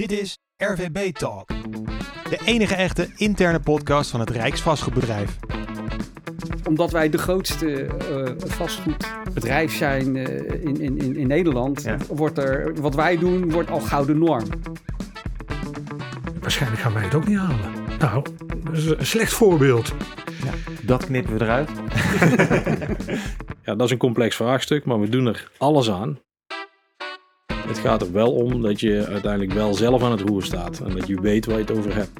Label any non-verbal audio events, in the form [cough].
Dit is RVB Talk. De enige echte interne podcast van het Rijksvastgoedbedrijf. Omdat wij de grootste uh, vastgoedbedrijf zijn uh, in, in, in Nederland, ja. wordt er, wat wij doen, wordt al gouden norm. Waarschijnlijk gaan wij het ook niet halen. Nou, dat is een slecht voorbeeld. Ja, dat knippen we eruit. [laughs] ja, dat is een complex vraagstuk, maar we doen er alles aan het gaat er wel om dat je uiteindelijk wel zelf aan het roer staat en dat je weet waar je het over hebt.